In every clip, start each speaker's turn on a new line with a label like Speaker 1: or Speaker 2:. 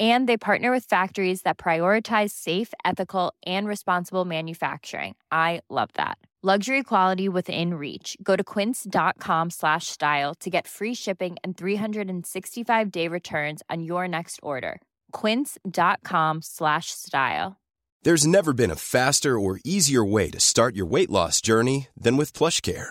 Speaker 1: And they partner with factories that prioritize safe, ethical, and responsible manufacturing. I love that. Luxury quality within reach. Go to quince.com slash style to get free shipping and 365 day returns on your next order. Quince.com slash style.
Speaker 2: There's never been a faster or easier way to start your weight loss journey than with PlushCare.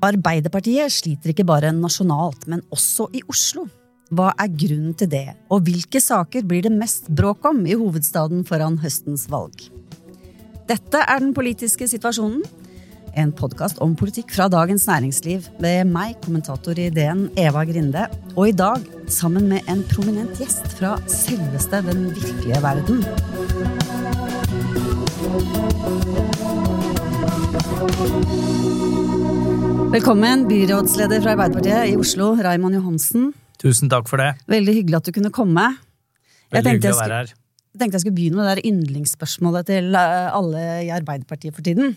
Speaker 3: Arbeiderpartiet sliter ikke bare nasjonalt, men også i Oslo. Hva er grunnen til det, og hvilke saker blir det mest bråk om i hovedstaden foran høstens valg? Dette er Den politiske situasjonen, en podkast om politikk fra Dagens Næringsliv ved meg, kommentator i DN, Eva Grinde, og i dag sammen med en prominent gjest fra selveste den virkelige verden. Velkommen, byrådsleder fra Arbeiderpartiet i Oslo, Raymond Johansen.
Speaker 4: Tusen takk for det.
Speaker 3: Veldig hyggelig at du kunne komme.
Speaker 4: Veldig hyggelig å være her.
Speaker 3: Jeg tenkte jeg skulle begynne med det der yndlingsspørsmålet til eh, alle i Arbeiderpartiet for tiden.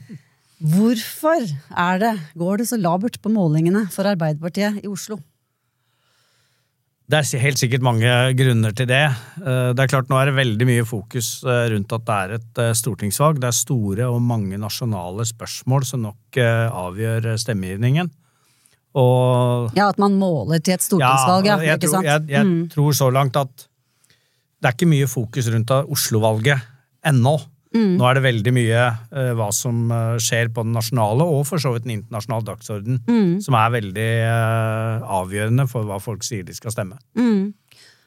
Speaker 3: Hvorfor er det, går det så labert på målingene for Arbeiderpartiet i Oslo?
Speaker 4: Det er helt sikkert mange grunner til det. Eh, Det er klart Nå er det veldig mye fokus eh, rundt at det er et eh, stortingsvalg. Det er store og mange nasjonale spørsmål som nok avgjør stemmegivningen. Og
Speaker 3: Ja, At man måler til et stortingsvalg, ja.
Speaker 4: jeg,
Speaker 3: ikke
Speaker 4: tror,
Speaker 3: sant?
Speaker 4: jeg, jeg
Speaker 3: Mm.
Speaker 4: tror så langt at det er ikke mye fokus rundt Oslo-valget ennå.
Speaker 3: Mm.
Speaker 4: Nå er det veldig mye uh, hva som eh, skjer på den nasjonale og for så vidt den internasjonale dagsorden,
Speaker 3: Mm.
Speaker 4: som er veldig uh, avgjørende for hva folk sier de skal stemme.
Speaker 3: Mm.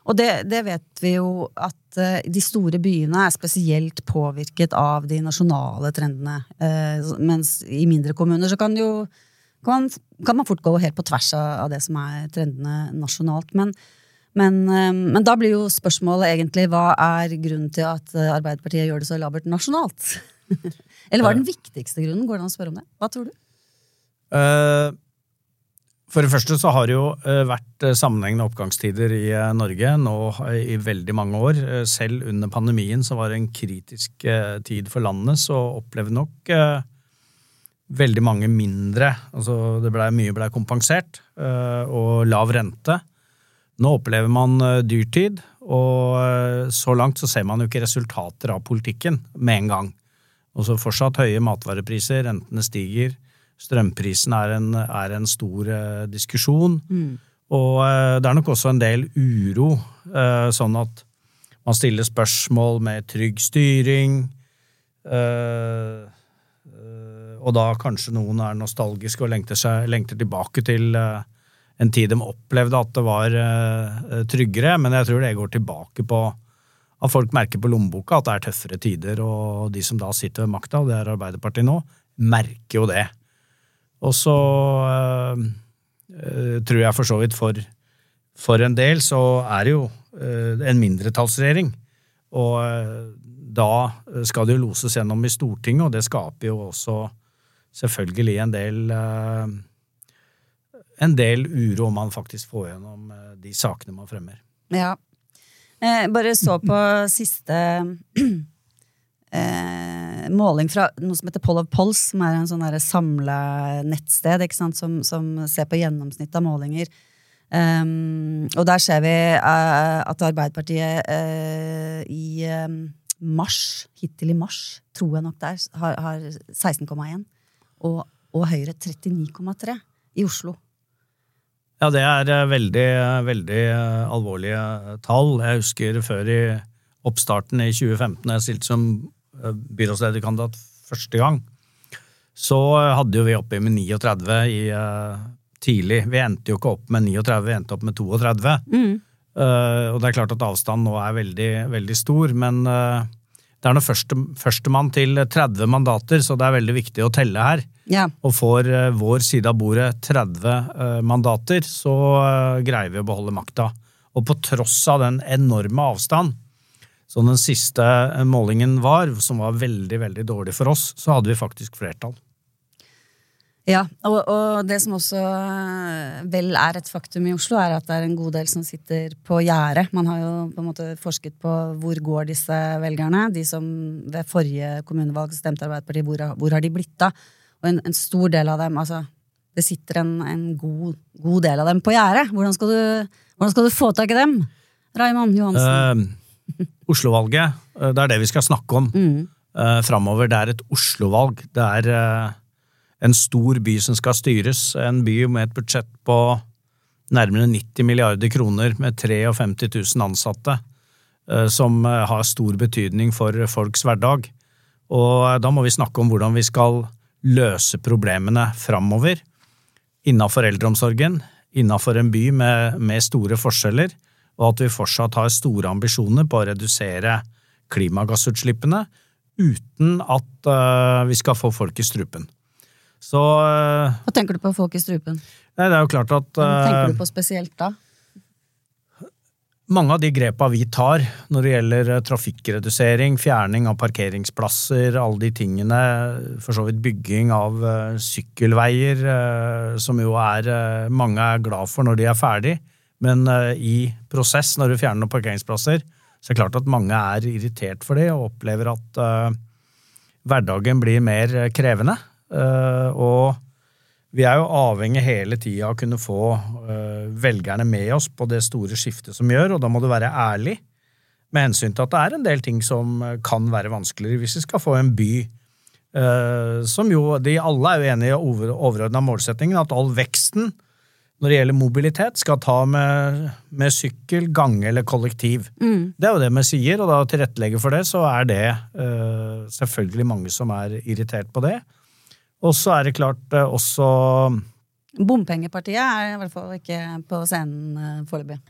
Speaker 3: Og det, det vet vi jo at de store byene er spesielt påvirket av de nasjonale trendene. mens i mindre kommuner så kan, jo, kan, kan man fort gå helt på tvers av, av det som er trendene nasjonalt. Men, men, eh, men da blir jo spørsmålet egentlig hva er grunnen til at eh, Arbeiderpartiet gjør det så labert nasjonalt? Eller hva er den viktigste grunnen? Går det an å spørre om det? Hva tror du?
Speaker 4: Eh, For det første så har det jo eh, vært eh, sammenhengende oppgangstider i eh, Norge nå eh, i veldig mange år. Eh, Selv under pandemien så var det en kritisk eh, tid for landet, så opplevde nok eh, veldig mange mindre Altså det ble, mye ble kompensert, eh, og lav rente. Nå opplever man eh, dyrtid, og eh, så langt så ser man jo ikke resultater av politikken med en gang. Og så fortsatt høye matvarepriser, rentene stiger. Strømprisen er en, er en stor diskusjon. diskusjon. Og eh, det er nok også en del uro, eh, sånn at man stiller spørsmål med trygg styring. eh, eh, og da kanskje noen er nostalgiske og lengter, seg, lengter tilbake til eh, en tid de opplevde at det var uh, tryggere, men jeg tror det går tilbake på at folk merker på lommeboka at det er tøffere tider, og de som da sitter ved makta, og det er Arbeiderpartiet nå, merker jo det. Og så uh, uh, tror jeg for så vidt for, for en del så er det jo en mindretallsregjering. Og da skal det jo loses gjennom i Stortinget, og det skaper jo også selvfølgelig en del en del uro om man faktisk får gjennom øh, de sakene man fremmer.
Speaker 3: Ja. Jeg bare så på siste eh, måling fra noe som heter Poll of Polls, som er en sånn samlenettsted ikke sant, som, som ser på gjennomsnitt av målinger. Um, og der ser vi uh, at Arbeiderpartiet uh, i um, mars, hittil i mars, tror jeg nok der, har, har 16,1. Og, og Høyre 39,3 i Oslo.
Speaker 4: Ja, det er veldig, veldig alvorlige tall. Jeg husker før i oppstarten i 2015, da jeg stilte som eh, byrådslederkandidat første gang, så hadde jo vi oppe med 39 i tidlig. Vi endte jo ikke opp med 39, vi endte opp med 32. Mm. Uh, og det er klart at avstanden nå er veldig, veldig stor, men uh, det er nå førstemann første til 30 mandater, så det er veldig viktig å telle her. Ja. Og får uh, vår side av bordet 30 mandater, så greier vi å beholde makta. Og på tross av den enorme avstand som den siste målingen var, som var veldig, veldig dårlig for oss, så hadde vi faktisk flertall.
Speaker 3: Ja, og, og, det som også eh, vel er et faktum i Oslo, er at det er en god del som sitter på gjerdet. Man har jo på en måte forsket på hvor går disse velgerne. De som ved forrige kommunevalg stemte Arbeiderpartiet, hvor, hvor har de blitt av? Og en, en, stor del av dem, altså Det sitter en, en god, god, del av dem på gjerdet. Hvordan, hvordan, skal du få tak i dem? Raymond Johansen? Uh,
Speaker 4: Oslo-valget, eh, det er det vi skal snakke om mm. uh, framover. Det er et Oslo-valg. Det er uh, en stor by som skal styres. En by med et budsjett på nærmere 90 milliarder kroner, med 53 000 ansatte, som har stor betydning for folks hverdag. Og da må vi snakke om hvordan vi skal løse problemene framover. Innafor eldreomsorgen, innafor en by med, med store forskjeller og at vi fortsatt har store ambisjoner på å redusere klimagassutslippene uten at uh, vi skal få folk i strupen. Så uh,
Speaker 3: Hva tenker du på folk i strupen?
Speaker 4: Nei, det er jo klart at
Speaker 3: Hva tenker du eh, på spesielt da?
Speaker 4: Mange av de grepa vi tar når det gjelder trafikkredusering, fjerning av parkeringsplasser, alle de tingene, for så vidt bygging av sykkelveier, som jo er mange er glad for når de er ferdig, men i prosess, når du fjerner noen parkeringsplasser, så er det klart at mange er irritert for det og opplever at hverdagen blir mer krevende. Og vi er jo avhengig hele tida av å kunne få velgerne med oss på det store skiftet som gjør, og da må du være ærlig med hensyn til at det er en del ting som kan være vanskeligere hvis vi skal få en by som jo de alle er jo enige i overordna målsettingen, at all veksten når det gjelder mobilitet, skal ta med, med sykkel, gange eller kollektiv. Mm. Det er jo det vi sier, og da tilrettelegge for det, så er det uh, selvfølgelig mange som er irritert på det. Og så er det klart uh, også
Speaker 3: Bompengepartiet er i hvert fall ikke på scenen uh, foreløpig.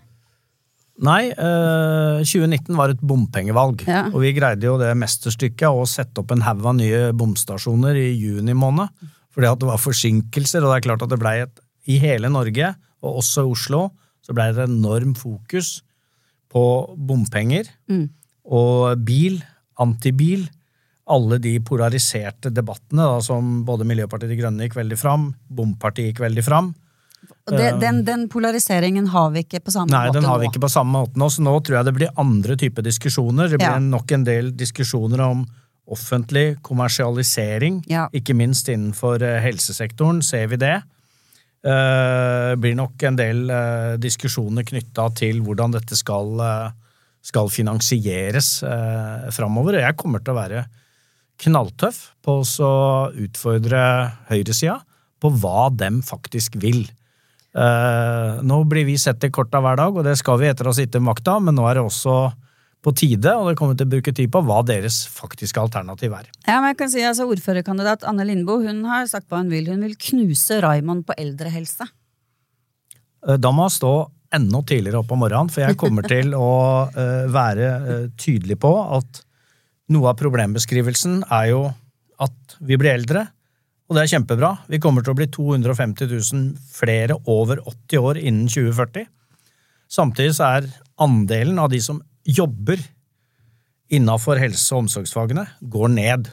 Speaker 4: Nei, 2019 var et bompengevalg, ja. og vi greide jo det mesterstykket å sette opp en haug av nye bomstasjoner i juni måned. Fordi at det var forsinkelser, og det er klart at det blei et i hele Norge, og også i Oslo, så blei det et enorm fokus på bompenger mm. og bil, antibil. Alle de polariserte debattene da, som både Miljøpartiet De Grønne gikk veldig fram, Bompartiet gikk veldig fram.
Speaker 3: Det, eh, den, den, polariseringen har vi ikke på samme
Speaker 4: Nei,
Speaker 3: måte
Speaker 4: nå. Nei, den har vi ikke på samme måte nå, så nå tror jeg det blir andre typer diskusjoner. Det blir ja. nok en del diskusjoner om offentlig kommersialisering, ja. ikke minst innenfor eh, helsesektoren ser vi det. Det blir nok en del diskusjoner knytta til hvordan dette skal, skal finansieres framover. Jeg kommer til å være knalltøff på å utfordre høyresida på hva dem faktisk vil. nå blir vi sett i korta hver dag, og det skal vi etter å ha sittet med makta, men nå er det også på tide, og det kommer til å bruke tid på hva deres faktiske alternativ er.
Speaker 3: Ja, men jeg kan si altså Ordførerkandidat Anne Lindboe hun har sagt hva hun vil. Hun vil knuse Raymond på eldrehelse.
Speaker 4: Eh, da må hun stå enda tidligere opp om morgenen, for jeg kommer til å uh, være uh, tydelig på at noe av problembeskrivelsen er jo at vi blir eldre, og det er kjempebra. Vi kommer til å bli 250 000 flere over 80 år innen 2040. Samtidig så er andelen av de som jobber innafor helse- og omsorgsfagene, går ned.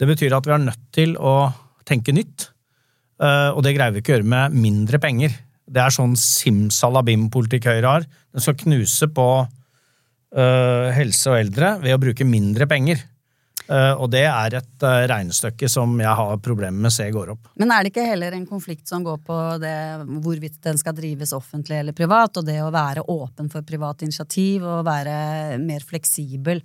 Speaker 4: Det betyr at vi er nødt til å tenke nytt, eh, og det greier vi ikke å gjøre med mindre penger. Det er sånn simsalabim-politikk Høyre har. Den skal knuse på uh, helse og eldre ved å bruke mindre penger. Uh, og det er et uh, regnestykke som jeg har problemer med å se går opp.
Speaker 3: Men er det ikke heller en konflikt som går på det hvorvidt den skal drives offentlig eller privat, og det å være åpen for privat initiativ og være mer fleksibel?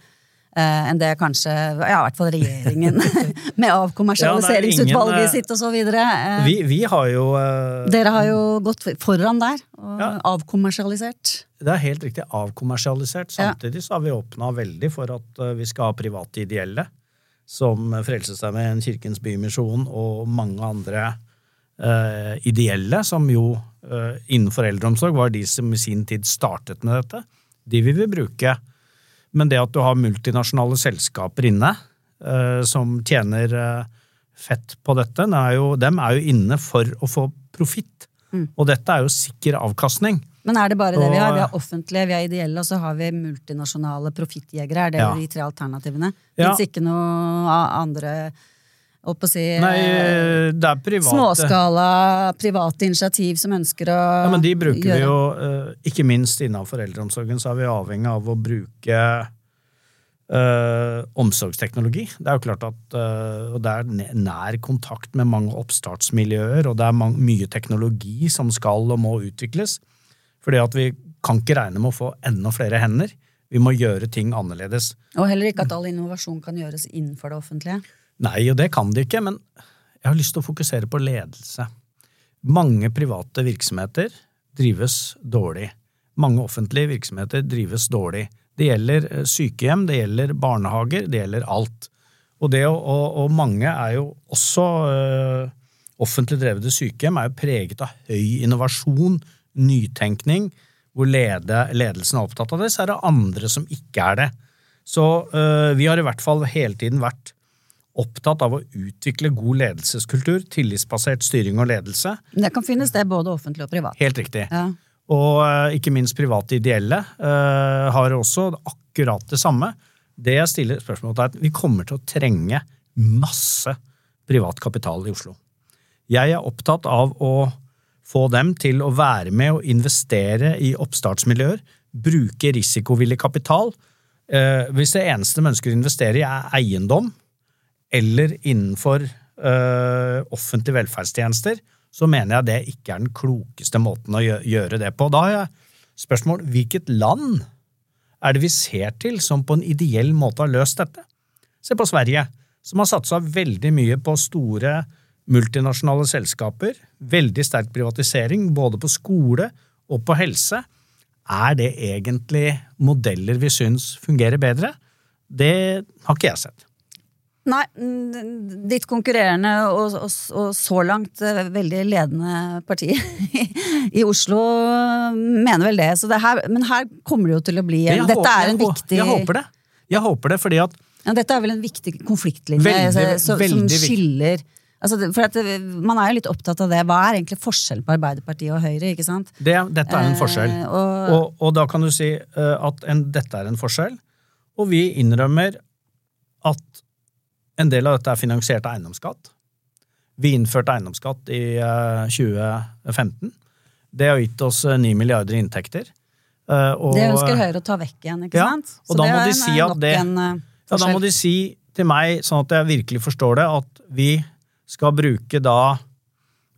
Speaker 3: Eh, enn det kanskje ja, i hvert fall regjeringen med avkommersialiseringsutvalget
Speaker 4: Ja,
Speaker 3: sitt og så videre. Eh,
Speaker 4: Vi, vi har jo uh,
Speaker 3: Dere har jo gått foran der og
Speaker 4: Ja.
Speaker 3: avkommersialisert.
Speaker 4: Det er helt riktig avkommersialisert. Samtidig så har vi åpna veldig for at vi skal ha private ideelle, som Frelsesarmeen, Kirkens Bymisjon og mange andre uh, ideelle, som jo uh, innenfor eldreomsorg var de som i sin tid startet med dette. De vil vi bruke. Men det at du har multinasjonale selskaper inne, uh, som tjener uh, fett på dette, er jo, dem er jo inne for å få profitt. Og dette er jo sikker avkastning.
Speaker 3: Men er det bare det vi har? Vi har offentlige, vi har ideelle, og så har vi multinasjonale profittjegere. Er det
Speaker 4: Ja.
Speaker 3: de tre alternativene?
Speaker 4: Ja.
Speaker 3: Fins ikke noe andre å si
Speaker 4: Nei,
Speaker 3: eh,
Speaker 4: det er private
Speaker 3: Småskala private initiativ som ønsker å gjøre
Speaker 4: Ja, men de bruker
Speaker 3: gjøre
Speaker 4: vi jo, eh, ikke minst innenfor eldreomsorgen, så er vi avhengig av å bruke eh, omsorgsteknologi. Det er jo klart at Og det er nær kontakt med mange oppstartsmiljøer, og det er mange, mye teknologi som skal og må utvikles. Fordi at vi kan ikke regne med å få enda flere hender. Vi må gjøre ting annerledes.
Speaker 3: Og heller ikke at all innovasjon kan gjøres innenfor det offentlige.
Speaker 4: Nei, og det kan de ikke, men jeg har lyst til å fokusere på ledelse. Mange private virksomheter drives dårlig. Mange offentlige virksomheter drives dårlig. Det gjelder eh, sykehjem, det gjelder barnehager, det gjelder alt. Og, det, og, og mange er jo også øh, offentlig drevne sykehjem er jo preget av høy innovasjon, nytenkning, hvor lede, ledelsen er opptatt av det, så er det andre som ikke er det. Så øh, vi har i hvert fall hele tiden vært opptatt av å utvikle god ledelseskultur, tillitsbasert styring og ledelse.
Speaker 3: Det kan finnes det både offentlig og privat.
Speaker 4: Helt riktig.
Speaker 3: Ja.
Speaker 4: Og eh, ikke minst private ideelle uh, har også akkurat det samme. Det jeg stiller spørsmål til, er at vi kommer til å trenge masse privat kapital i Oslo. Jeg er opptatt av å få dem til å være med og investere i oppstartsmiljøer, bruke risikovillig kapital. Eh, hvis det eneste de ønsker å investere i, er eiendom, eller innenfor øh, offentlige velferdstjenester, så mener jeg det ikke er den klokeste måten å gjøre det på. Da har jeg spørsmål hvilket land er det vi ser til som på en ideell måte har løst dette? Se på Sverige, som har satsa veldig mye på store multinasjonale selskaper, veldig sterk privatisering både på skole og på helse. Er det egentlig modeller vi syns fungerer bedre? Det har ikke jeg sett.
Speaker 3: Nei, ditt konkurrerende og, og, og så langt eh, veldig ledende parti i Oslo mener vel det. Så det her, men her kommer det jo til å bli
Speaker 4: en,
Speaker 3: Dette
Speaker 4: håper-
Speaker 3: er en viktig
Speaker 4: Jeg håper det. Jeg håper det, fordi at
Speaker 3: ja, Dette er vel en viktig konfliktlinje
Speaker 4: Veldig,
Speaker 3: eh, så, som
Speaker 4: veldig viktig.
Speaker 3: skiller altså, for at Man er jo litt opptatt av det. Hva er egentlig forskjellen på Arbeiderpartiet og Høyre? ikke sant?
Speaker 4: det, dette er en forskjell.
Speaker 3: Eh, og,
Speaker 4: Og, og da kan du si eh, at en, dette er en forskjell, og vi innrømmer at en del av dette er finansiert av eiendomsskatt. Vi innførte eiendomsskatt i eh, 2015. Det har gitt oss eh, 9 milliarder i inntekter. Eh, og,
Speaker 3: det ønsker Høyre å ta vekk igjen, ikke
Speaker 4: Ja,
Speaker 3: sant?
Speaker 4: da
Speaker 3: det er
Speaker 4: si
Speaker 3: nok
Speaker 4: det-
Speaker 3: en, forskjell.
Speaker 4: Ja, da må de si til meg, sånn at jeg virkelig forstår det, at vi skal bruke da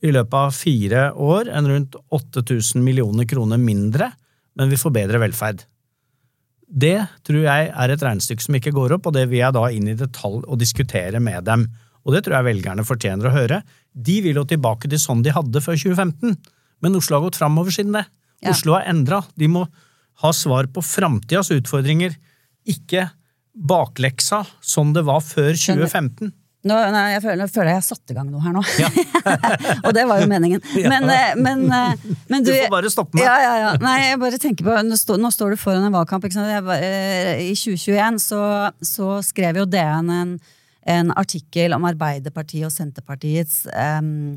Speaker 4: i løpet av fire år en rundt 8000 millioner kroner mindre, men vi får bedre velferd. Det tror jeg er et regnestykke som ikke går opp, og det vil jeg da inn i detalj og diskutere med dem. Og det tror jeg velgerne fortjener å høre. De vil jo tilbake til sånn de hadde før 2015, men Oslo har gått framover siden det.
Speaker 3: Ja.
Speaker 4: Oslo har endra. De må ha svar på framtidas utfordringer, ikke bakleksa sånn det var før 2015.
Speaker 3: Nå, nei, jeg føler, jeg føler jeg har satt i gang noe her nå. og det var jo meningen. Men, ja. men, eh, men
Speaker 4: Du får bare stoppe meg.
Speaker 3: Ja, ja, ja. Nei, jeg bare tenker på, Nå, står- nå står du foran en valgkamp. Ikke sant? Jeg bare, eh, I 2021 så, så skrev jo DN en, en artikkel om Arbeiderpartiet og Senterpartiets em,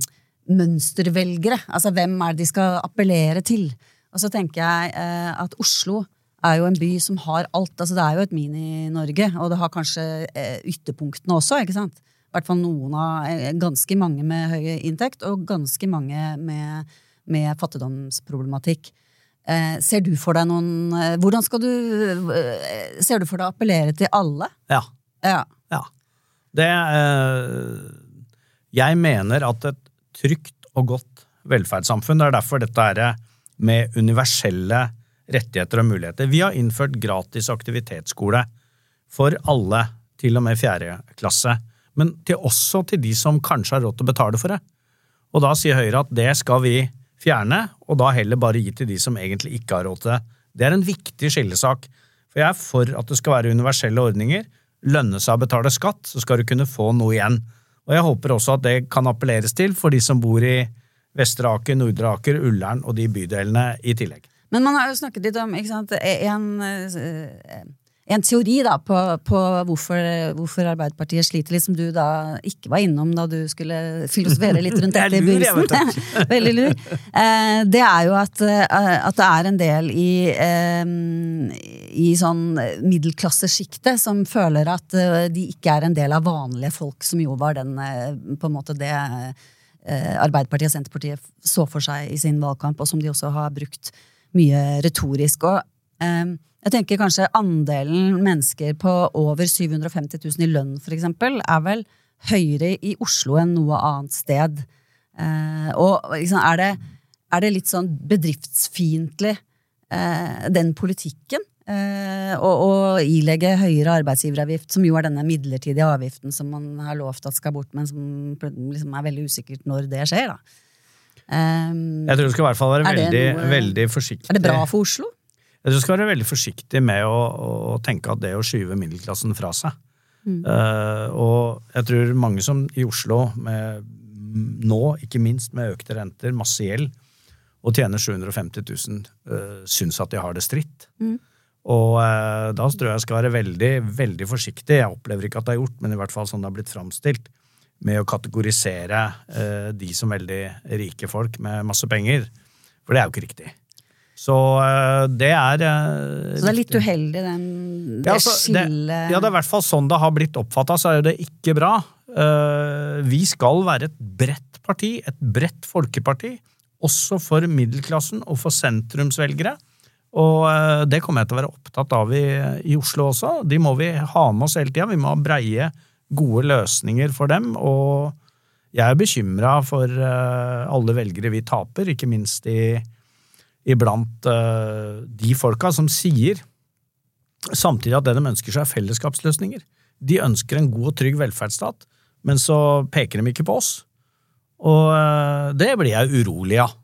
Speaker 3: mønstervelgere. Altså hvem er det de skal appellere til? Og så tenker jeg eh, at Oslo er jo en by som har alt. altså Det er jo et Mini-Norge, og det har kanskje eh, ytterpunktene også. ikke sant? Hvert fall noen av eh, Ganske mange med høy inntekt, og ganske mange med, med fattigdomsproblematikk. Eh, ser du for deg noen eh, Hvordan skal du eh, Ser du for deg å appellere til alle?
Speaker 4: Ja.
Speaker 3: Ja.
Speaker 4: ja. Det eh, Jeg mener at et trygt og godt velferdssamfunn, det er derfor dette er med universelle rettigheter og muligheter. Vi har innført gratis aktivitetsskole for alle, til og med fjerde klasse. Men til også til de som kanskje har råd til å betale for det. Og da sier Høyre at det skal vi fjerne, og da heller bare gi til de som egentlig ikke har råd til det. Det er en viktig skillesak. For jeg er for at det skal være universelle ordninger. Lønne seg å betale skatt, så skal du kunne få noe igjen. Og jeg håper også at det kan appelleres til for de som bor i Vestre Aker, Nordre Aker, Ullern og de bydelene i tillegg.
Speaker 3: Men man har jo snakket litt om ikke sant, en, eh, en teori da, på, på hvorfor, hvorfor, Arbeiderpartiet sliter litt, som du da ikke var innom da du skulle filosofere litt rundt dette i begynnelsen. Veldig lur. Eh, det er jo at, eh, at, det er en del i, i sånn middelklassesjiktet som føler at de ikke er en del av vanlige folk, som jo var den på en måte det Arbeiderpartiet og Senterpartiet så for seg i sin valgkamp, og som de også har brukt mye retorisk. Og eh, jeg tenker kanskje andelen mennesker på over 750 000 i lønn, for eksempel, er vel høyere i Oslo enn noe annet sted. Eh, og liksom, er, det, er, det, litt sånn bedriftsfiendtlig, eh, den politikken? Eh, og, og ilegge høyere arbeidsgiveravgift, som jo er denne midlertidige avgiften som man har lovt at skal bort, men som liksom er veldig usikkert når det skjer. da.
Speaker 4: Jeg tror du skal i hvert fall være veldig, noe, veldig, forsiktig.
Speaker 3: Er det bra for Oslo?
Speaker 4: Jeg tror du skal være veldig forsiktig med å, å tenke at det å skyve middelklassen fra seg. Mm. Uh, og jeg tror mange som i Oslo, med, nå ikke minst med økte renter, masse gjeld, og tjener 750 000, uh, syns at de har det stritt. Mm. Og uh, da tror jeg jeg skal være veldig, veldig forsiktig. Jeg opplever ikke at det er gjort, men i hvert fall sånn det har blitt framstilt med å kategorisere eh, de som veldig rike folk med masse penger. For det er jo ikke riktig. Så eh, det er
Speaker 3: eh, Så det er litt uheldig, den, det
Speaker 4: ja, altså,
Speaker 3: skillet
Speaker 4: Ja, det er i hvert fall sånn det har blitt oppfatta, så er jo det ikke bra. Eh, vi skal være et bredt parti, et bredt folkeparti, også for middelklassen og for sentrumsvelgere. Og det kommer jeg til å være opptatt av i, i Oslo også. De må vi ha med oss hele tida. Vi må ha breie gode løsninger for dem. Og jeg er bekymra for alle velgere vi taper, ikke minst i, iblant uh, de folka som sier samtidig at det de ønsker seg, er fellesskapsløsninger. De ønsker en god og trygg velferdsstat, men så peker de ikke på oss. Og uh, det blir jeg urolig av.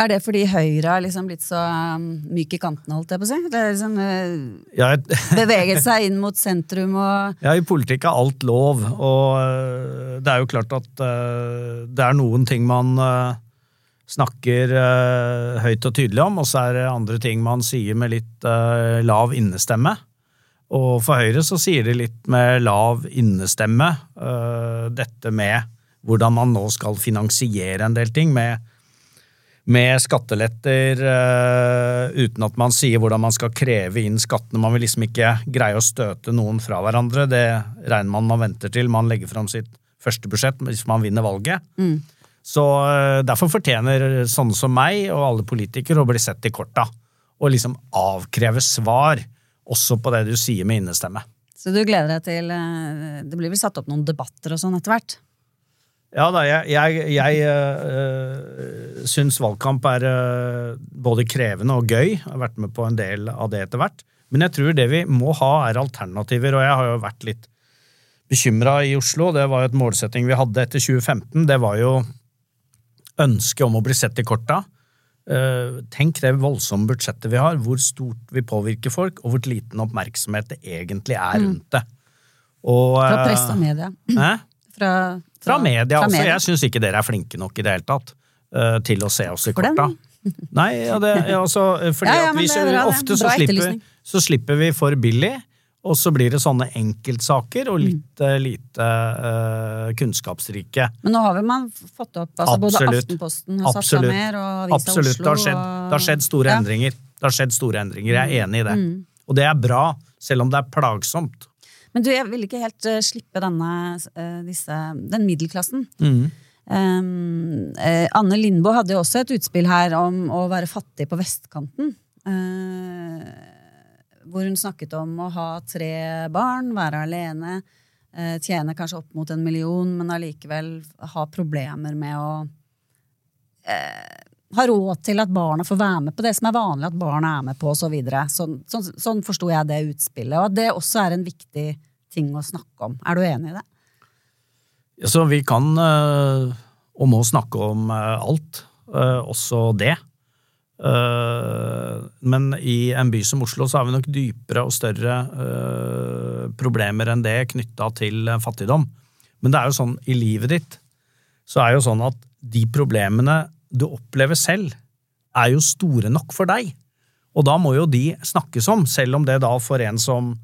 Speaker 3: Er det fordi Høyre har liksom blitt så um, myk i kantene, holdt jeg på å si? Det er liksom uh, ja, Beveget seg inn mot sentrum og
Speaker 4: Ja, i politikk er alt lov, og det er jo klart at det er noen ting man snakker uh, høyt og tydelig om, og så er det andre ting man sier med litt uh, lav innestemme. Og for Høyre så sier de litt med lav innestemme, dette med hvordan man nå skal finansiere en del ting. med med skatteletter uh, uten at man sier hvordan man skal kreve inn skattene. Man vil liksom ikke greie å støte noen fra hverandre. Det regner man man venter til man legger fram sitt første budsjett hvis man vinner valget. Mm. Så uh, Derfor fortjener sånne som meg og alle politikere å bli sett i korta. Og liksom avkreve svar, også på det du sier med innestemme.
Speaker 3: Så du gleder deg til uh, Det blir vel satt opp noen debatter og sånn etter hvert?
Speaker 4: Ja da, jeg, jeg, jeg øh, syns valgkamp er øh, både krevende og gøy. Jeg har vært med på en del av det etter hvert. Men jeg tror det vi må ha, er alternativer. Og jeg har jo vært litt bekymra i Oslo. Det var jo et målsetting vi hadde etter 2015. Det var jo ønsket om å bli sett i korta. Uh, tenk det voldsomme budsjettet vi har, hvor stort vi påvirker folk, og hvor liten oppmerksomhet det egentlig er mm. rundt det.
Speaker 3: Og, Fra press og media.
Speaker 4: Uh, Fra fra media fra også. Jeg syns ikke dere er flinke nok i det hele tatt uh, til å se oss i korta. Nei, ja, det, ja, altså, fordi ja, ja, vi, bra, ofte så slipper, så slipper, vi for billig, og så blir det sånne enkeltsaker og litt mm. lite uh, kunnskapsrike.
Speaker 3: Men nå har vi man fått opp altså Både Aftenposten har satt seg mer, og Avisa
Speaker 4: Absolutt.
Speaker 3: Oslo
Speaker 4: det har, skjedd, det har skjedd store endringer. Det har skjedd store endringer, Jeg er enig i det. Mm. Og det er bra, selv om det er plagsomt.
Speaker 3: Men du, jeg vil ikke helt uh, slippe denne, uh, disse, den middelklassen. Mm. Um, uh, Anne Lindboe hadde jo også et utspill her om å være fattig på vestkanten. Hvor hun snakket om å ha tre barn, være alene, tjene kanskje opp mot en million, men allikevel ha problemer med å eh, ha råd til at barna får være med på det som er vanlig at barna er med på, osv. Så sånn, sånn, sånn forsto jeg det utspillet. Og at det også er en viktig ting å snakke om. Er du enig i det?
Speaker 4: Ja, så vi kan øh, og må snakke om øh, alt, også det. Men i en by som Oslo så har vi nok dypere og større problemer enn det knytta til fattigdom. Men det er jo sånn i livet ditt så er jo sånn at de problemene du opplever selv, er jo store nok for deg. Og da må jo de snakkes om, selv om det da for en som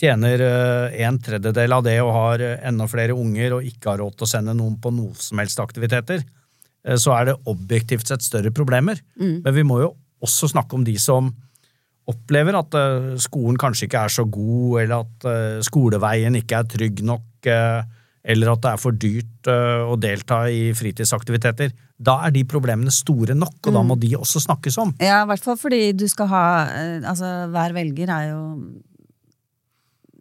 Speaker 4: tjener eh, en tredjedel av det og har eh, enda flere unger og ikke har råd til å sende noen på noe som helst aktiviteter, eh, så er det objektivt sett større problemer. Mm. Men vi må jo også snakke om de som opplever at skolen kanskje ikke er så god, eller at skoleveien ikke er trygg nok, eller at det er for dyrt å delta i fritidsaktiviteter. Da er de problemene store nok, og da mm. må de også snakkes om.
Speaker 3: Ja, i hvert fall fordi du skal ha Altså, hver velger er jo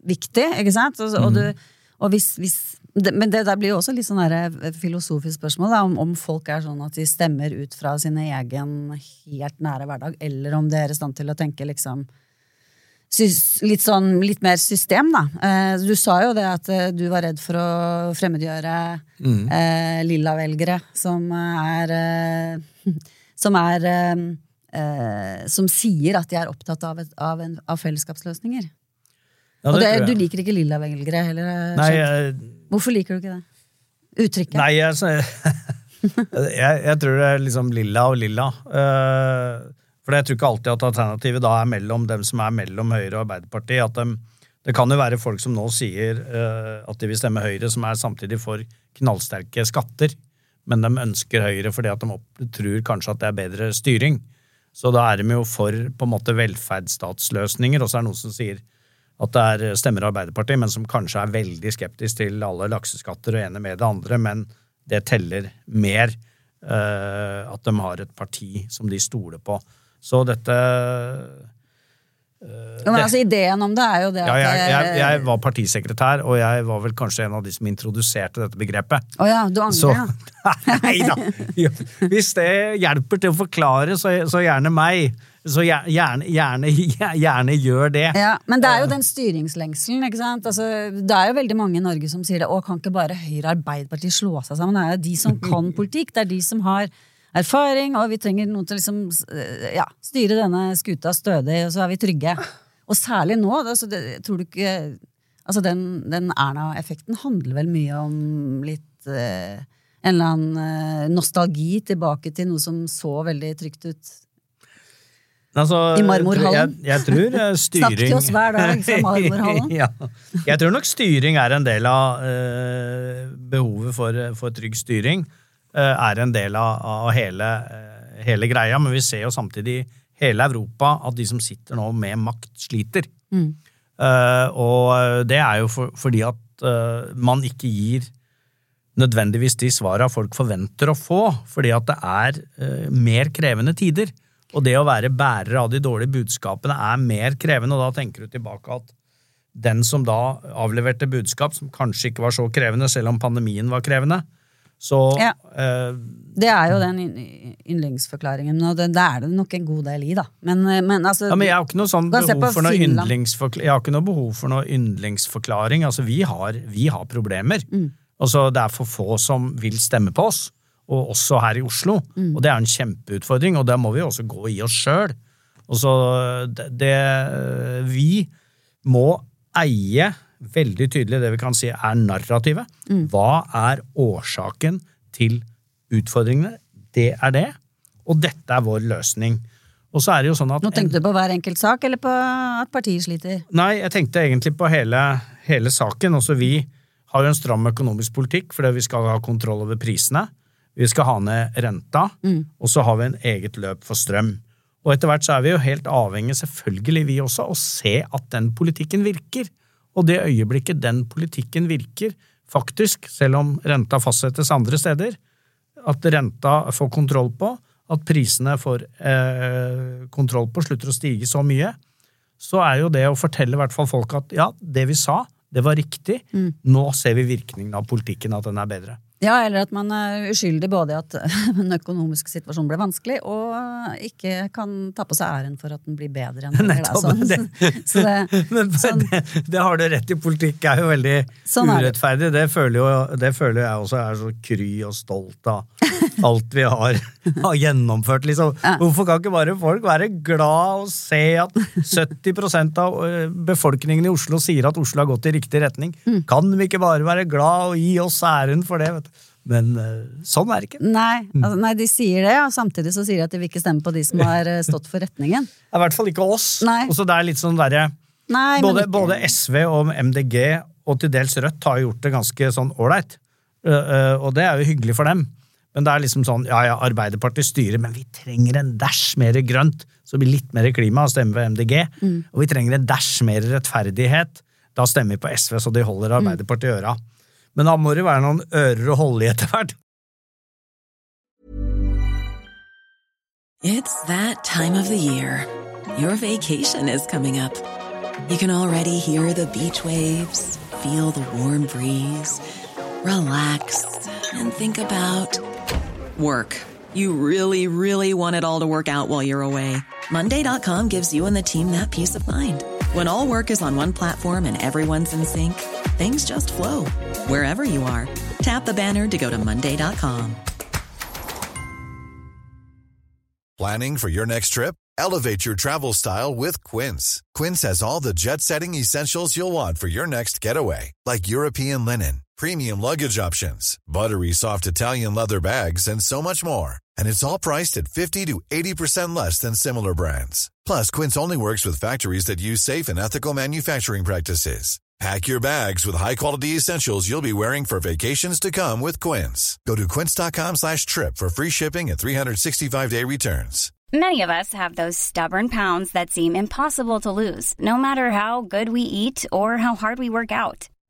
Speaker 3: viktig, ikke sant? Og, og, du, mm. og hvis, hvis det, men det der blir jo også litt sånn eh, filosofisk spørsmål, da, om, om, folk er sånn at de stemmer ut fra sin egen helt nære hverdag, eller om de er i stand til å tenke liksom litt sånn litt mer system, da. Eh, du sa jo det at eh, du var redd for å fremmedgjøre mm. eh, lilla-velgere som er Som er Som sier at de er opptatt av, et, av, en, av fellesskapsløsninger. Ja, og det, du liker ikke lilla velgere heller? Eh, nei, Hvorfor liker du ikke det? Uttrykket?
Speaker 4: Nei, jeg, jeg, jeg, tror det er liksom lilla og lilla. Uh, for jeg tror ikke alltid at alternativet da er mellom dem som er mellom Høyre og Arbeiderpartiet. At de, det kan jo være folk som nå sier uh, at de vil stemme Høyre, som er samtidig for knallsterke skatter, men de ønsker Høyre fordi at de tror kanskje at det er bedre styring. Så da er de jo for på en måte velferdsstatsløsninger, og så er det noen som sier at det er stemmer Arbeiderpartiet, men som kanskje er veldig skeptisk til alle lakseskatter og ene med det andre, men det teller mer uh, at de har et parti som de stoler på. Så dette
Speaker 3: men altså Ideen om det er jo det
Speaker 4: at ja, jeg, jeg, jeg, var partisekretær, og jeg var vel kanskje en av de som introduserte dette begrepet.
Speaker 3: Å oh ja, du angrer, ja.
Speaker 4: Nei da! Hvis det hjelper til å forklare, så, så gjerne meg. Så gjerne, gjerne, gjerne, gjør det.
Speaker 3: Ja, Men det er jo den styringslengselen. ikke sant? Altså, det er jo veldig mange i Norge som sier det. Å, kan ikke bare Høyre og Arbeiderpartiet slå seg sammen? Det er jo de som kan politikk. Det er de som har erfaring, og vi trenger noen til å liksom, ja, styre denne skuta stødig, og så er vi trygge. Og særlig nå. Altså, det, tror du ikke Altså, den, den Erna-effekten handler vel mye om litt eh, En eller annen eh, nostalgi tilbake til noe som så veldig trygt ut
Speaker 4: Altså,
Speaker 3: I marmorhallen?
Speaker 4: Jeg, jeg, tror eh, styring
Speaker 3: Snakk til oss hver dag fra marmorhallen.
Speaker 4: ja. Jeg tror nok styring er en del av uh, behovet for, for, trygg styring. Uh, er en del av, hele, uh, hele, greia, men vi ser jo samtidig i hele Europa at de som sitter nå med makt, sliter. Mm. og det er jo for, fordi at man ikke gir nødvendigvis de svara folk forventer å få, fordi at det er mer krevende tider. Og det å være bærer av de dårlige budskapene er mer krevende, og da tenker du tilbake at den som da avleverte budskap som kanskje ikke var så krevende, selv om pandemien var krevende, så ja.
Speaker 3: eh, Det er jo den yndlingsforklaringen, og det, det, er det nok en god del i, da. Men, eh, men altså
Speaker 4: ja, men Jeg har sånn. Jeg har ikke noe behov for noe yndlingsforklaring. Altså, vi har, vi har problemer. Mm. Altså, det er for få som vil stemme på oss og også her i Oslo. Mm. Og det er en kjempeutfordring, og der må vi også gå i oss sjøl. Det, det, Vi må eie veldig tydelig det vi kan si er narrativet. Mm. Hva er årsaken til utfordringene? Det er det, og dette er vår løsning. Og så er det jo sånn at...
Speaker 3: Nå tenkte du på hver enkelt sak, eller på at partiet sliter?
Speaker 4: Nei, jeg tenkte egentlig på hele, hele saken. Også vi har jo en stram økonomisk politikk fordi vi skal ha kontroll over prisene. Vi skal ha ned renta, mm. og så har vi en eget løp for strøm. Og etter hvert så er vi jo helt avhengig, selvfølgelig vi også, å se at den politikken virker. Og det øyeblikket den politikken virker, faktisk, selv om renta fastsettes andre steder, at renta får kontroll på, at prisene får eh, kontroll på, slutter å stige så mye, så er jo det å fortelle i hvert fall folk at ja, det vi sa, Det var riktig.
Speaker 3: Mm.
Speaker 4: Nå ser vi virkningen av politikken, at den er bedre.
Speaker 3: Ja, eller at man er uskyldig både i at den økonomiske situasjonen ble vanskelig, og ikke kan ta på seg æren for at den blir bedre enn den
Speaker 4: Nettopp,
Speaker 3: sånn.
Speaker 4: det-
Speaker 3: Så det,
Speaker 4: Men
Speaker 3: sånn,
Speaker 4: det, det har du rett i. Politikk er jo veldig
Speaker 3: Sånn er det.
Speaker 4: urettferdig. Det føler, jo, det føler jeg også er så kry og stolt av alt vi har, har gjennomført. Liksom. Hvorfor kan ikke bare folk være glad og se at 70% av befolkningen i Oslo sier at Oslo har gått i riktig retning?
Speaker 3: Mm.
Speaker 4: Kan vi ikke bare være glad og gi oss æren for det? Vet du? Men sånn er det ikke.
Speaker 3: nei, altså, nei, de sier det, og samtidig så sier de at de vil ikke stemme på de som har stått for retningen.
Speaker 4: Det er I hvert fall ikke oss.
Speaker 3: Nei.
Speaker 4: Også det er litt sånn derre både, både SV og MDG og til dels Rødt har gjort det ganske sånn ålreit. Og det er jo hyggelig for dem. Men det er liksom sånn, ja ja, Arbeiderpartiet styrer, men vi trenger en dæsj mer grønt, så det blir litt mer klima, og stemmer på MDG. Og vi trenger en dæsj mer rettferdighet, da stemmer vi på SV, så de holder Arbeiderpartiet i øra. Men da må det være noen ører å holde i etter hvert.
Speaker 5: It's that time of the year. Your vacation is coming up. You can already hear the beach waves, feel the warm breeze, relax, and think about work. You really, really want it all to work out while you're away. Monday.com gives you and the team that peace of mind. When all work is on one platform and everyone's in sync, things just flow wherever you are. Tap the banner to go to Monday.com.
Speaker 6: Planning for your next trip? Elevate your travel style with Quince. Quince has all the jet setting essentials you'll want for your next getaway, like European linen, premium luggage options, buttery soft Italian leather bags, and so much more. And it's all priced at 50 to 80% less than similar brands. Plus, Quince only works with factories that use safe and ethical manufacturing practices. Pack your bags with high-quality essentials you'll be wearing for vacations to come with Quince. Go to quince.com slash trip for free shipping and 365-day returns.
Speaker 7: Many of us have those stubborn pounds that seem impossible to lose, no matter how good we eat or how hard we work out.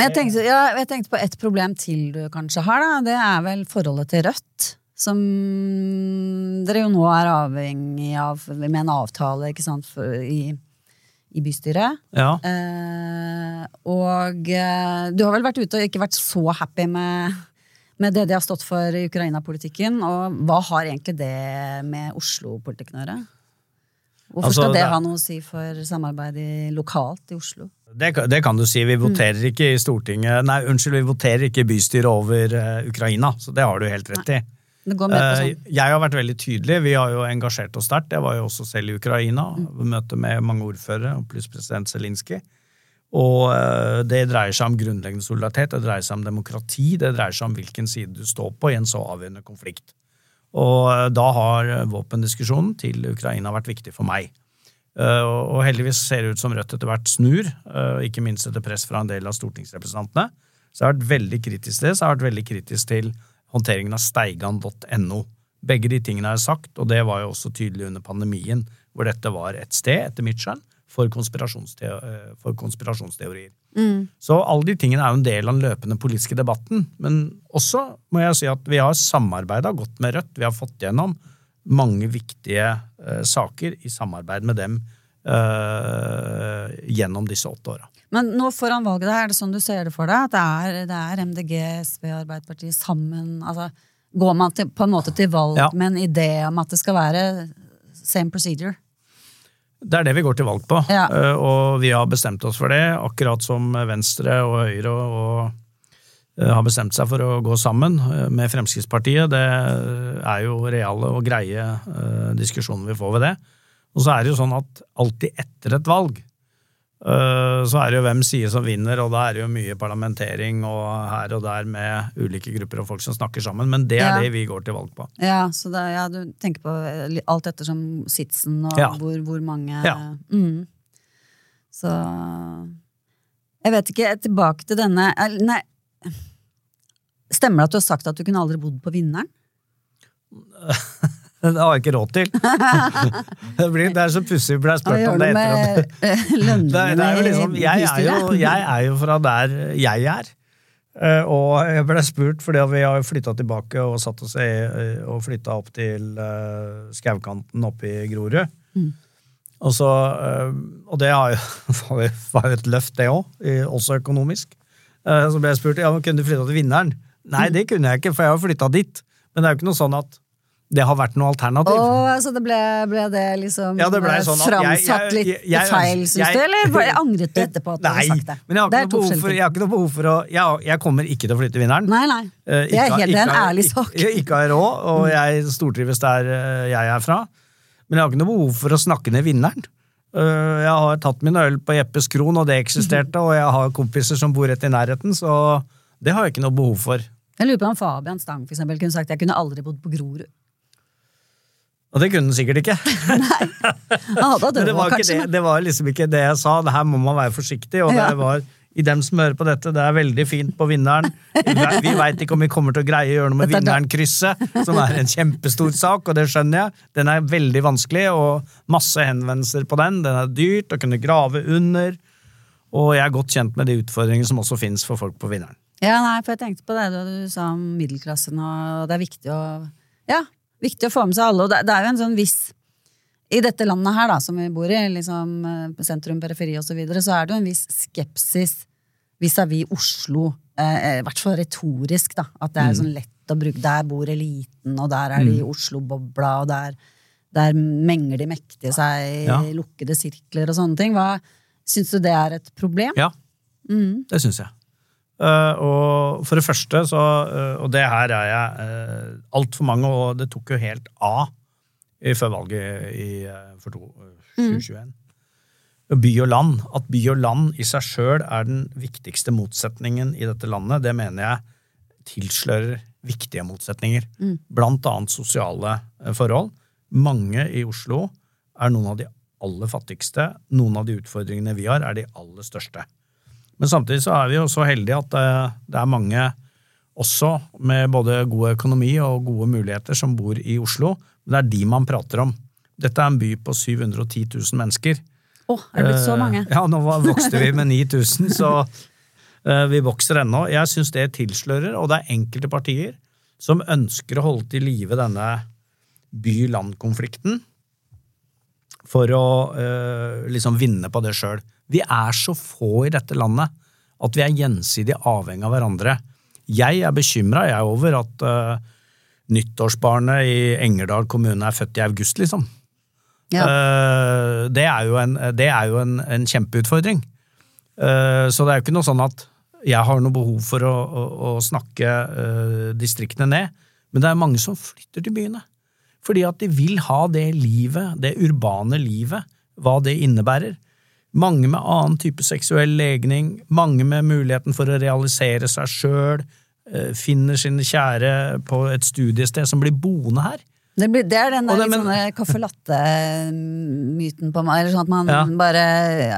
Speaker 3: Men jeg tenkte, ja, jeg tenkte på et problem til du kanskje har, da. Det er vel forholdet til Rødt. Som dere jo nå er avhengig av med en avtale ikke sant, for, i, i bystyret.
Speaker 4: Ja.
Speaker 3: Eh, og eh, du har vel vært ute og ikke vært så happy med, med det de har stått for i Ukraina-politikken. Og hva har egentlig det med Oslo-politikken å gjøre? Hvorfor
Speaker 4: Altså,
Speaker 3: skal det
Speaker 4: det-
Speaker 3: ha noe å si for samarbeidet lokalt i Oslo?
Speaker 4: Det, det kan du si. Vi
Speaker 3: Mm.
Speaker 4: voterer ikke i Stortinget Nei, unnskyld, vi voterer ikke i bystyret over uh, Ukraina, så det har du helt rett i. Sånn.
Speaker 3: sånn.
Speaker 4: Jeg har vært veldig tydelig. Vi har jo engasjert oss sterkt. Jeg var jo også selv i Ukraina.
Speaker 3: Mm.
Speaker 4: Møte med mange ordførere, pluss president Zelinskyj. Og uh, det dreier seg om grunnleggende solidaritet, det dreier seg om demokrati, det dreier seg om hvilken side du står på i en så avgjørende konflikt. Og da har våpendiskusjonen til Ukraina vært viktig for meg. Eh, Og heldigvis ser det ut som Rødt etter hvert snur, eh, ikke minst etter press fra en del av stortingsrepresentantene. Så jeg har vært veldig kritisk til det, så jeg har vært veldig kritisk til håndteringen av steigan.no. Begge de tingene har jeg sagt, og det var jo også tydelig under pandemien, hvor dette var et sted, etter mitt skjønn, for, konspirasjonste eh, for konspirasjonsteorier. Så alle de tingene er jo en del av den løpende politiske debatten. Men også må jeg si at vi har samarbeida godt med Rødt. Vi har fått gjennom mange viktige uh, saker i samarbeid med dem uh, gjennom disse åtte åra.
Speaker 3: Men nå foran valget, er det sånn du ser det for deg? At det er, det er MDG, SV og Arbeiderpartiet sammen? Altså, går man til, på en måte til valg
Speaker 4: Ja.
Speaker 3: med en idé om at det skal være same procedure?
Speaker 4: Det er det vi går til valg på,
Speaker 3: Ja.
Speaker 4: eh, og vi har bestemt oss for det, akkurat som Venstre og Høyre og har bestemt seg for å gå sammen eh, med Fremskrittspartiet. Det er jo reale og greie eh, diskusjoner vi får ved det. Og så er det jo sånn at alltid etter et valg, eh, så er det jo hvem side som vinner, og da er det jo mye parlamentering og her og der med ulike grupper og folk som snakker sammen, men det er
Speaker 3: Ja.
Speaker 4: det vi går til valg på.
Speaker 3: Ja, så det, ja, du tenker på eh, alt ettersom sitsen og
Speaker 4: Ja.
Speaker 3: hvor, hvor mange
Speaker 4: Ja.
Speaker 3: mm. Så Jeg vet ikke, tilbake til denne eh, Nei. Stemmer det at du har sagt at du kunne aldri bodd på Vinneren?
Speaker 4: Det har jeg ikke råd til. det, blir, det er så pussig å bli spurt om det etter at det, det er jo liksom, jeg, er jo, jeg er jo fra der jeg er. Eh, og jeg ble spurt, fordi vi har flytta tilbake og satt oss i, eh, og flytta opp til uh, skaukanten oppe i Grorud. Mm. Og, så, uh, og det jo, var jo et løft, det òg, også økonomisk. Uh, så ble jeg spurt ja, men kunne du flytta til Vinneren. Nei, det kunne jeg ikke, for jeg har flytta dit. Men det er jo ikke noe sånn at det har vært noe alternativ.
Speaker 3: Oh, altså det ble, ble, det liksom
Speaker 4: ja, det ble sånn
Speaker 3: framsatt litt jeg, jeg, feil, syns du? Eller jeg angret du etterpå at du hadde sagt det?
Speaker 4: Men jeg har, ikke noe, for, har ikke noe behov for å Jeg, jeg kommer ikke til å flytte vinneren.
Speaker 3: Nei, nei. Eh, det er, helt, er en ærlig sak.
Speaker 4: Ikke, ikke har råd, og jeg stortrives der eh, jeg er fra. Men jeg har ikke noe behov for å snakke ned vinneren. Eh, jeg har tatt min øl på Jeppes Kron, og det eksisterte, og jeg har kompiser som bor rett i nærheten, så det har jeg ikke noe behov for.
Speaker 3: Jeg lurer på om Fabian Stang for eksempel, kunne sagt jeg kunne aldri bodd på Grorud.
Speaker 4: Og det kunne han sikkert ikke.
Speaker 3: Nei, han hadde
Speaker 4: det, var kanskje, det, det, var liksom ikke det jeg sa. Det her må man være forsiktig. Og det var i dem som hører på dette, det er veldig fint på vinneren. Vi veit ikke om vi kommer til å greie å gjøre noe med vinneren-krysset, som er en kjempestor sak, og det skjønner jeg. Den er veldig vanskelig, og masse henvendelser på den. Den er dyrt å kunne grave under. Og jeg er godt kjent med de utfordringene som også finnes for folk på vinneren.
Speaker 3: Ja, nei, for jeg tenkte på det du sa om middelklassen, og det er viktig å Ja, viktig å få med seg alle. Og det, det er jo en sånn viss I dette landet her, da, som vi bor i, liksom eh, sentrum, periferi osv., så, videre, så er det jo en viss skepsis vis-à-vis -vis Oslo. Eh, eh, I hvert fall retorisk, da. At det er mm. sånn lett å bruke Der bor eliten, og der er de i mm. Oslo-bobla, og der, der menger de mektige seg i lukkede sirkler og sånne ting. Hva, syns du det er et problem?
Speaker 4: Ja, mm. det syns jeg. Uh, og for det første, så, uh, og det her er jeg uh, altfor mange, og det tok jo helt av før valget i, for to, 2021. Mm. By og land. At by og land i seg sjøl er den viktigste motsetningen i dette landet, det mener jeg tilslører viktige motsetninger. Mm. Blant annet sosiale forhold. Mange i Oslo er noen av de aller fattigste. Noen av de utfordringene vi har, er de aller største. Men samtidig så er vi jo så heldige at eh, det er mange også med både god økonomi og gode muligheter som bor i Oslo. Men det er de man prater om. Dette er en by på 710 000 mennesker.
Speaker 3: Å, oh, er det blitt så mange?
Speaker 4: Eh, ja, nå vokste vi med 9000, så eh, vi vokser ennå. Jeg syns det tilslører, og det er enkelte partier som ønsker å holde til live denne by-land-konflikten for å liksom vinne på det sjøl. Vi er så få i dette landet at vi er gjensidig avhengig av hverandre. Jeg er bekymra over at uh, nyttårsbarnet i Engerdal kommune er født i august, liksom. Ja. Uh, det er jo en, er jo en, en kjempeutfordring. Uh, så det er jo ikke noe sånn at jeg har noe behov for å, å, å snakke distriktene ned. Men det er mange som flytter til byene. Fordi at de vil ha det livet, det urbane livet, hva det innebærer. Mange med annen type seksuell legning, mange med muligheten for å realisere seg sjøl, eh, finner sine kjære på et studiested som blir boende her.
Speaker 3: Det, blir, det er den der det, men, caffè latte-myten på meg. Eller sånn at man ja. bare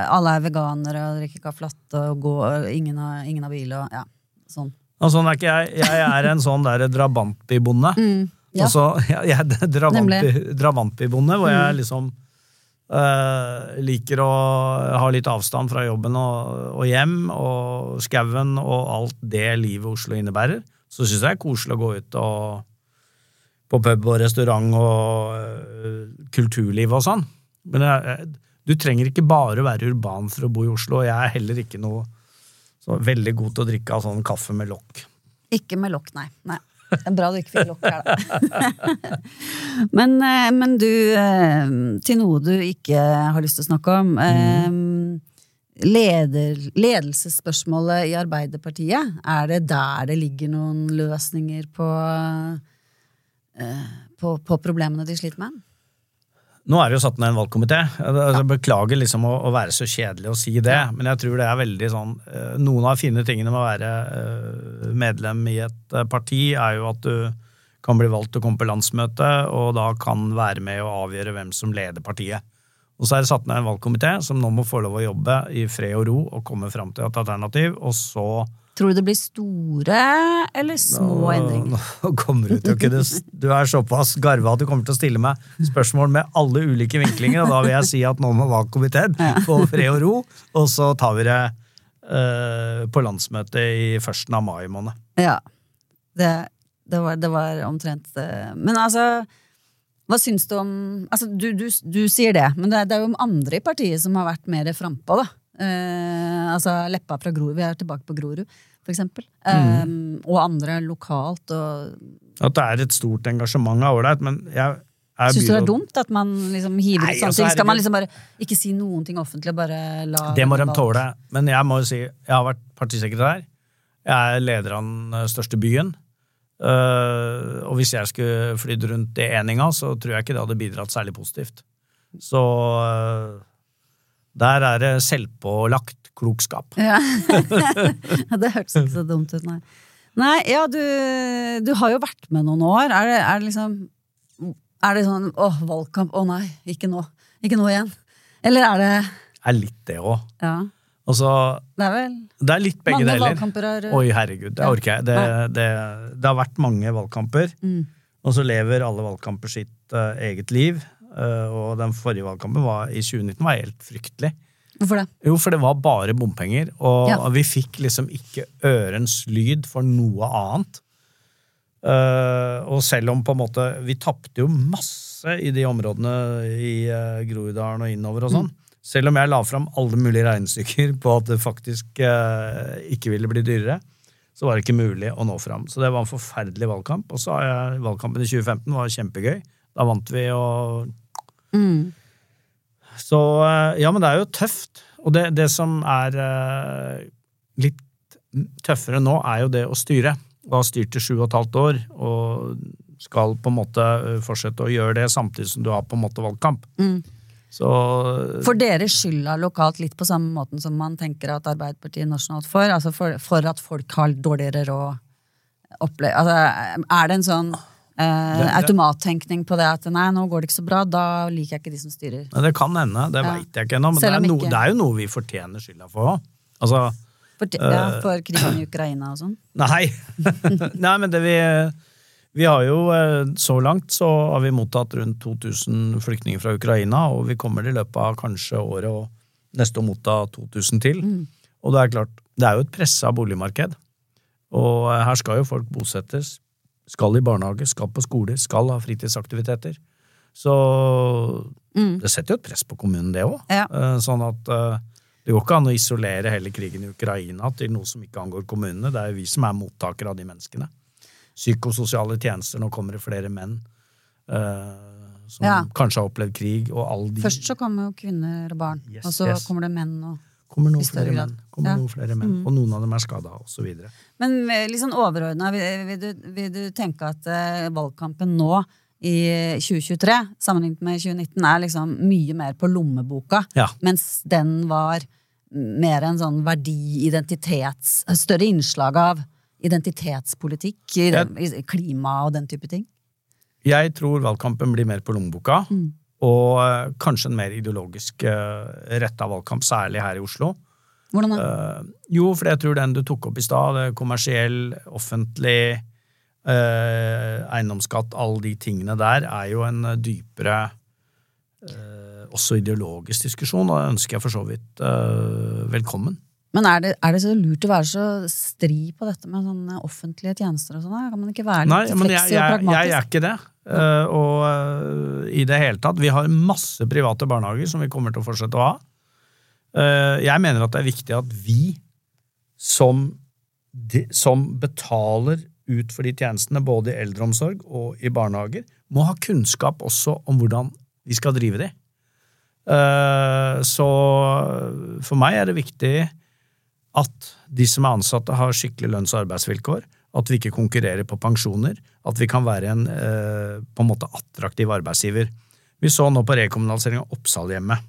Speaker 3: Alle er veganere og drikker caffè latte og går, ingen har, ingen har bil og ja, sånn.
Speaker 4: Og sånn er ikke jeg. Jeg er en sånn derre drabantbybonde. Mm, ja. Også, jeg, jeg er drabantbybonde, hvor jeg mm. liksom Uh, liker å ha litt avstand fra jobben og, og hjem og skauen og alt det livet Oslo innebærer. Så syns jeg det er koselig å gå ut og, på pub og restaurant og uh, kulturliv og sånn. Men jeg, du trenger ikke bare være urban for å bo i Oslo. Jeg er heller ikke noe så veldig god til å drikke av sånn kaffe med lokk.
Speaker 3: Ikke med lokk, nei. nei. Det er bra du ikke fikk lokk her, da. men, eh, men, du, eh, til noe du ikke har lyst til å snakke om. Mm. Leder, ledelsesspørsmålet i Arbeiderpartiet, er det der det ligger noen løsninger på, på, på problemene de sliter med?
Speaker 4: Nå er det jo satt ned en valgkomité. Jeg beklager liksom å, være så kjedelig å si det, men jeg tror det er veldig sånn eh, Noen av de fine tingene med å være eh, medlem i et eh, parti, er jo at du kan bli valgt til å komme på landsmøte, og da kan være med å avgjøre hvem som leder partiet. Og så er det satt ned en valgkomité som nå må få lov å jobbe i fred og ro og komme fram til et alternativ, og så
Speaker 3: Tror du det blir store eller små endringer?
Speaker 4: Nå kommer du til å kunne Du er såpass garva at du kommer til å stille meg spørsmål med alle ulike vinklinger, og da vil jeg si at nå må valgkomiteen få fred og ro, og så tar vi det uh, på landsmøtet i førsten av mai måned.
Speaker 3: Ja. Det, det, var, det var omtrent det. Men altså hva syns du om altså, du, du, du sier det, men det, det er jo andre i partiet som har vært mer frampå, da. Eh, altså Leppa fra Grorud. Vi er tilbake på Grorud, for eksempel. mm. Og andre lokalt. Og
Speaker 4: At det er et stort engasjement er ålreit, men jeg
Speaker 3: Syns du det er dumt at man liksom hiver ut sånne
Speaker 4: altså,
Speaker 3: ting? Skal man liksom bare ikke si noen ting offentlig, bare la
Speaker 4: Det må de tåle. Men jeg må jo si, jeg har vært partisekretær. Jeg er leder av den eh, største byen. Uh, og hvis jeg skulle flydd rundt i eninga, så tror jeg ikke det hadde bidratt særlig positivt. Så eh, der er det selvpålagt klokskap.
Speaker 3: Ja. det hørtes ikke så dumt ut, nei. Nei, ja, du, du har jo vært med noen år. Er det, er det liksom Er det sånn åh, valgkamp, å nei, ikke nå. Ikke nå igjen. Eller er det Det
Speaker 4: er litt det òg.
Speaker 3: Ja,
Speaker 4: Altså,
Speaker 3: det er vel
Speaker 4: det er litt begge deler.
Speaker 3: har-
Speaker 4: Oi, herregud, det orker jeg. Det, det, det har vært mange valgkamper.
Speaker 3: Mm.
Speaker 4: Og så lever alle valgkamper sitt uh, eget liv. Eh, og den forrige valgkampen var, i 2019 var helt fryktelig.
Speaker 3: Hvorfor det?
Speaker 4: Jo, for det var bare bompenger, og
Speaker 3: Ja.
Speaker 4: vi fikk liksom ikke ørens lyd for noe annet. Eh, og selv om på en måte Vi tapte jo masse i de områdene i uh, Groruddalen og innover og sånn. Selv om jeg la fram alle mulige regnestykker på at det faktisk ikke ville bli dyrere, så var det ikke mulig å nå fram. Så det var en forferdelig valgkamp. Og så har jeg valgkampen i 2015 var kjempegøy. Da vant vi og Så eh, ja, men det er jo tøft. Og det, det som er eh, litt tøffere nå, er jo det å styre. Og har styrt i sju og et halvt år, og skal på en måte eh, fortsette å gjøre det samtidig som du har på en måte valgkamp. Så
Speaker 3: for dere skylda lokalt litt på samme måten som man tenker at Arbeiderpartiet nasjonalt får? Altså for, for at folk har dårligere råd? Opple altså, er det en sånn eh, automattenkning på det at nei, nå går det ikke så bra, da liker jeg ikke de som styrer?
Speaker 4: Men det kan hende, det
Speaker 3: Ja.
Speaker 4: veit jeg ikke ennå. Men det er, no, det er jo noe vi fortjener skylda for òg. Altså,
Speaker 3: For, ja, for krigen i Ukraina og sånn?
Speaker 4: Nei. Nei, men det vi Vi har jo eh, så langt så har vi mottatt rundt 2000 flyktninger fra Ukraina, og vi kommer i løpet av kanskje året og neste å motta 2000 til. Og det er klart, det er jo et pressa boligmarked. Og eh, her skal jo folk bosettes. Skal i barnehage, skal på skole, skal ha fritidsaktiviteter. Så det setter jo et press på kommunen, det òg.
Speaker 3: Ja.
Speaker 4: Sånn at eh, det går ikke an å isolere hele krigen i Ukraina til noe som ikke angår kommunene. Det er jo vi som er mottakere av de menneskene. Psykososiale tjenester, nå kommer det flere menn eh, som
Speaker 3: Ja.
Speaker 4: kanskje har opplevd krig, og alle de
Speaker 3: Først så kommer jo kvinner og barn,
Speaker 4: Yes,
Speaker 3: og så
Speaker 4: yes.
Speaker 3: kommer det menn og
Speaker 4: kommer noen flere
Speaker 3: grad.
Speaker 4: menn, kommer
Speaker 3: Ja.
Speaker 4: noen flere menn og noen av dem er skada, osv.
Speaker 3: Men eh, litt sånn overordna, vil, vil, du- vil du tenke at eh, valgkampen nå i 2023, sammenlignet med 2019, er liksom mye mer på lommeboka,
Speaker 4: Ja.
Speaker 3: mens den var mer en sånn verdi, identitets... Større innslag av identitetspolitikk, klima og den type ting?
Speaker 4: Jeg tror valgkampen blir mer på lommeboka, og eh, kanskje en mer ideologisk uh, retta valgkamp, særlig her i Oslo.
Speaker 3: Hvordan da?
Speaker 4: Eh, jo, for jeg tror den du tok opp i stad, er kommersiell, offentlig, eh, eiendomsskatt, alle de tingene der, er jo en eh, dypere eh, også ideologisk diskusjon, og det ønsker jeg for så vidt eh, velkommen.
Speaker 3: Men er det, er det så lurt å være så stri på dette med sånne offentlige tjenester og sånn? Kan man ikke være litt
Speaker 4: Nei, men jeg,
Speaker 3: jeg, og
Speaker 4: jeg,
Speaker 3: pragmatisk?
Speaker 4: jeg er ikke det. Eh, og uh, i det hele tatt, vi har masse private barnehager som vi kommer til å fortsette å ha. Uh, jeg mener at det er viktig at vi som, de, som betaler ut for de tjenestene, både i eldreomsorg og i barnehager, må ha kunnskap også om hvordan vi skal drive de. Så for meg er det viktig at de som er ansatte, har skikkelig lønns- og arbeidsvilkår. At vi ikke konkurrerer på pensjoner. At vi kan være en eh, på en måte attraktiv arbeidsgiver. Vi så nå på rekommunalisering av Oppsalhjemmet.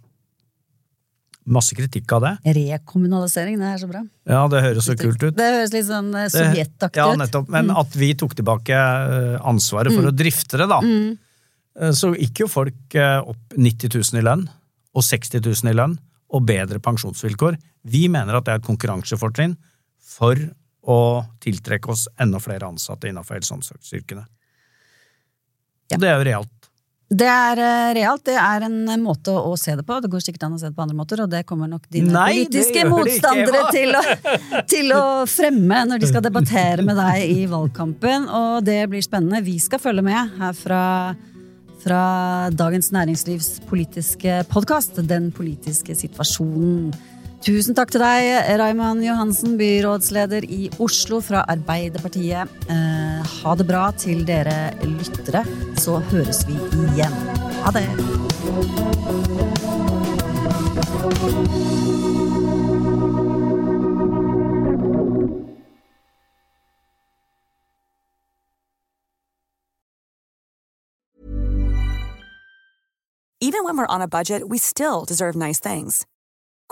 Speaker 4: Masse kritikk av det.
Speaker 3: Rekommunalisering, det er så bra.
Speaker 4: Ja, det høres så kult ut.
Speaker 3: Det høres litt sånn sovjetaktig ut.
Speaker 4: ja, nettopp. Men at vi tok tilbake eh, ansvaret for å drifte det, da. Mm. Så gikk jo folk eh, opp 90 000 i lønn, og 60 000 i lønn, og bedre pensjonsvilkår. Vi mener at det er et konkurransefortrinn for å tiltrekke oss enda flere ansatte innenfor helse- og omsorgsyrkene.
Speaker 3: Ja.
Speaker 4: Det er jo realt.
Speaker 3: Det er eh, realt, det er en måte å se det på. Det går sikkert an å se det på andre måter, og det kommer nok dine
Speaker 4: Nei,
Speaker 3: politiske motstandere til å, til å fremme når de skal debattere med deg i valgkampen. Og det blir spennende. Vi skal følge med her fra, fra Dagens Næringslivs politiske podkast, Den politiske situasjonen. Tusen takk til deg, Raymond Johansen, byrådsleder i Oslo fra Arbeiderpartiet. Eh, ha det bra til dere lyttere, så høres vi igjen. Ha det!
Speaker 8: Even when we're on a budget, we still deserve nice things.